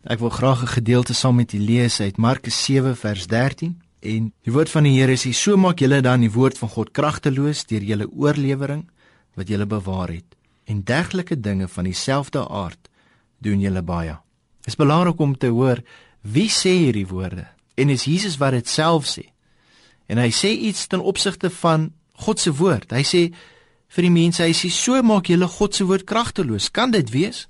Ek wil graag 'n gedeelte saam met u lees uit Markus 7 vers 13 en die woord van die Here sê: "So maak julle dan die woord van God kragteloos deur julle oorlewering wat julle bewaar het en dergelike dinge van dieselfde aard doen julle baie." Dit is belangrik om te hoor wie sê hierdie woorde en is Jesus wat dit self sê. En hy sê iets ten opsigte van God se woord. Hy sê vir die mense, hy sê so maak julle God se woord kragteloos. Kan dit wees?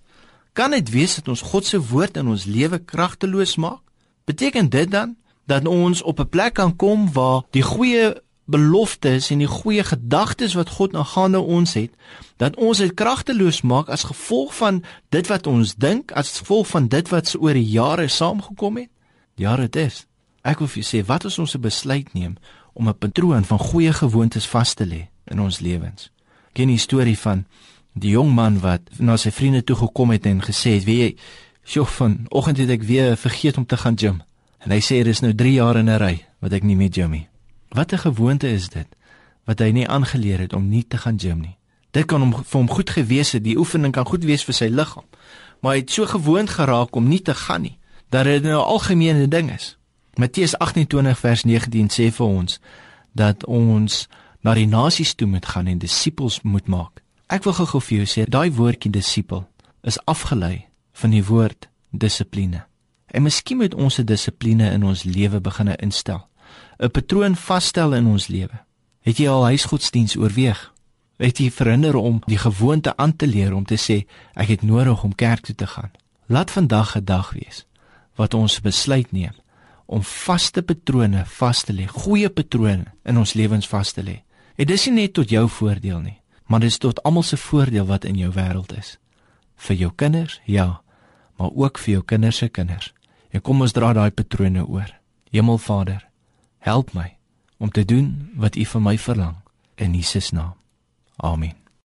Kan dit wees dat ons God se woord in ons lewe kragteloos maak? Beteken dit dan dat ons op 'n plek kan kom waar die goeie beloftes en die goeie gedagtes wat God aangaande ons het, dat ons dit kragteloos maak as gevolg van dit wat ons dink, as gevolg van dit wat se oor die jare saamgekom het? Ja, dit is. Ek wil vir julle sê wat as ons 'n besluit neem om 'n patroon van goeie gewoontes vas te lê in ons lewens. Ken die storie van die jong man wat na sy vriende toe gekom het en gesê het, "Wie, sjoe, vanoggend het ek weer vergeet om te gaan gym." En hy sê, "Dit is nou 3 jaar in 'n ry wat ek nie meer gym nie." Wat 'n gewoonte is dit wat hy nie aangeleer het om nie te gaan gym nie. Dit kan hom vir hom goed gewees het, die oefening kan goed wees vir sy liggaam, maar hy het so gewoond geraak om nie te gaan nie dat dit nou 'n algemene ding is. Matteus 28 vers 19 sê vir ons dat ons na die nasies toe moet gaan en disippels moet maak. Ek wil gou vir jou sê, daai woordjie disipel is afgelei van die woord dissipline. En miskien moet ons 'n dissipline in ons lewe begine instel. 'n Patroon vasstel in ons lewe. Het jy al huisgodsdiens oorweeg? Het jy verhinder om die gewoonte aan te leer om te sê ek het nodig om kerk toe te gaan? Laat vandag 'n dag wees wat ons besluit neem om vaste patrone vas te lê, goeie patrone in ons lewens vas te lê. En dis nie net tot jou voordeel nie maar dit is tot almal se voordeel wat in jou wêreld is. Vir jou kinders, ja, maar ook vir jou kinders se kinders. En kom ons dra daai patrone oor. Hemelvader, help my om te doen wat U van my verlang in Jesus naam. Amen.